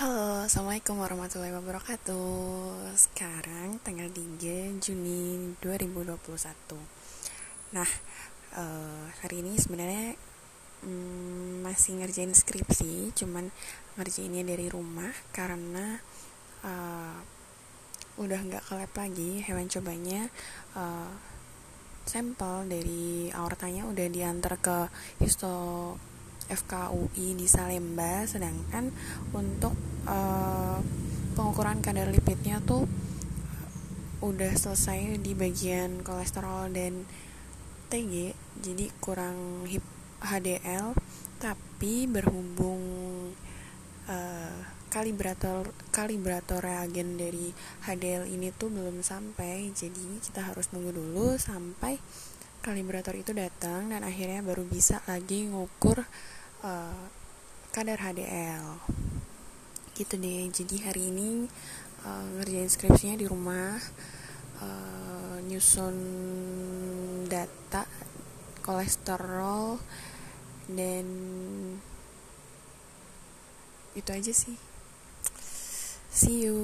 Halo, Assalamualaikum warahmatullahi wabarakatuh. Sekarang tanggal 3 Juni 2021 Nah, uh, hari ini sebenarnya um, masih ngerjain skripsi Cuman ngerjainnya dari rumah Karena uh, udah nggak ke lab lagi Hewan cobanya uh, sampel dari aortanya udah diantar ke histo FKUI di Salemba sedangkan untuk uh, pengukuran kadar lipidnya tuh udah selesai di bagian kolesterol dan TG jadi kurang hip HDL tapi berhubung uh, kalibrator kalibrator reagen dari HDL ini tuh belum sampai jadi kita harus nunggu dulu sampai kalibrator itu datang dan akhirnya baru bisa lagi ngukur uh, kadar HDL gitu deh. Jadi hari ini uh, ngerjain skripsinya di rumah uh, nyusun data kolesterol dan itu aja sih. See you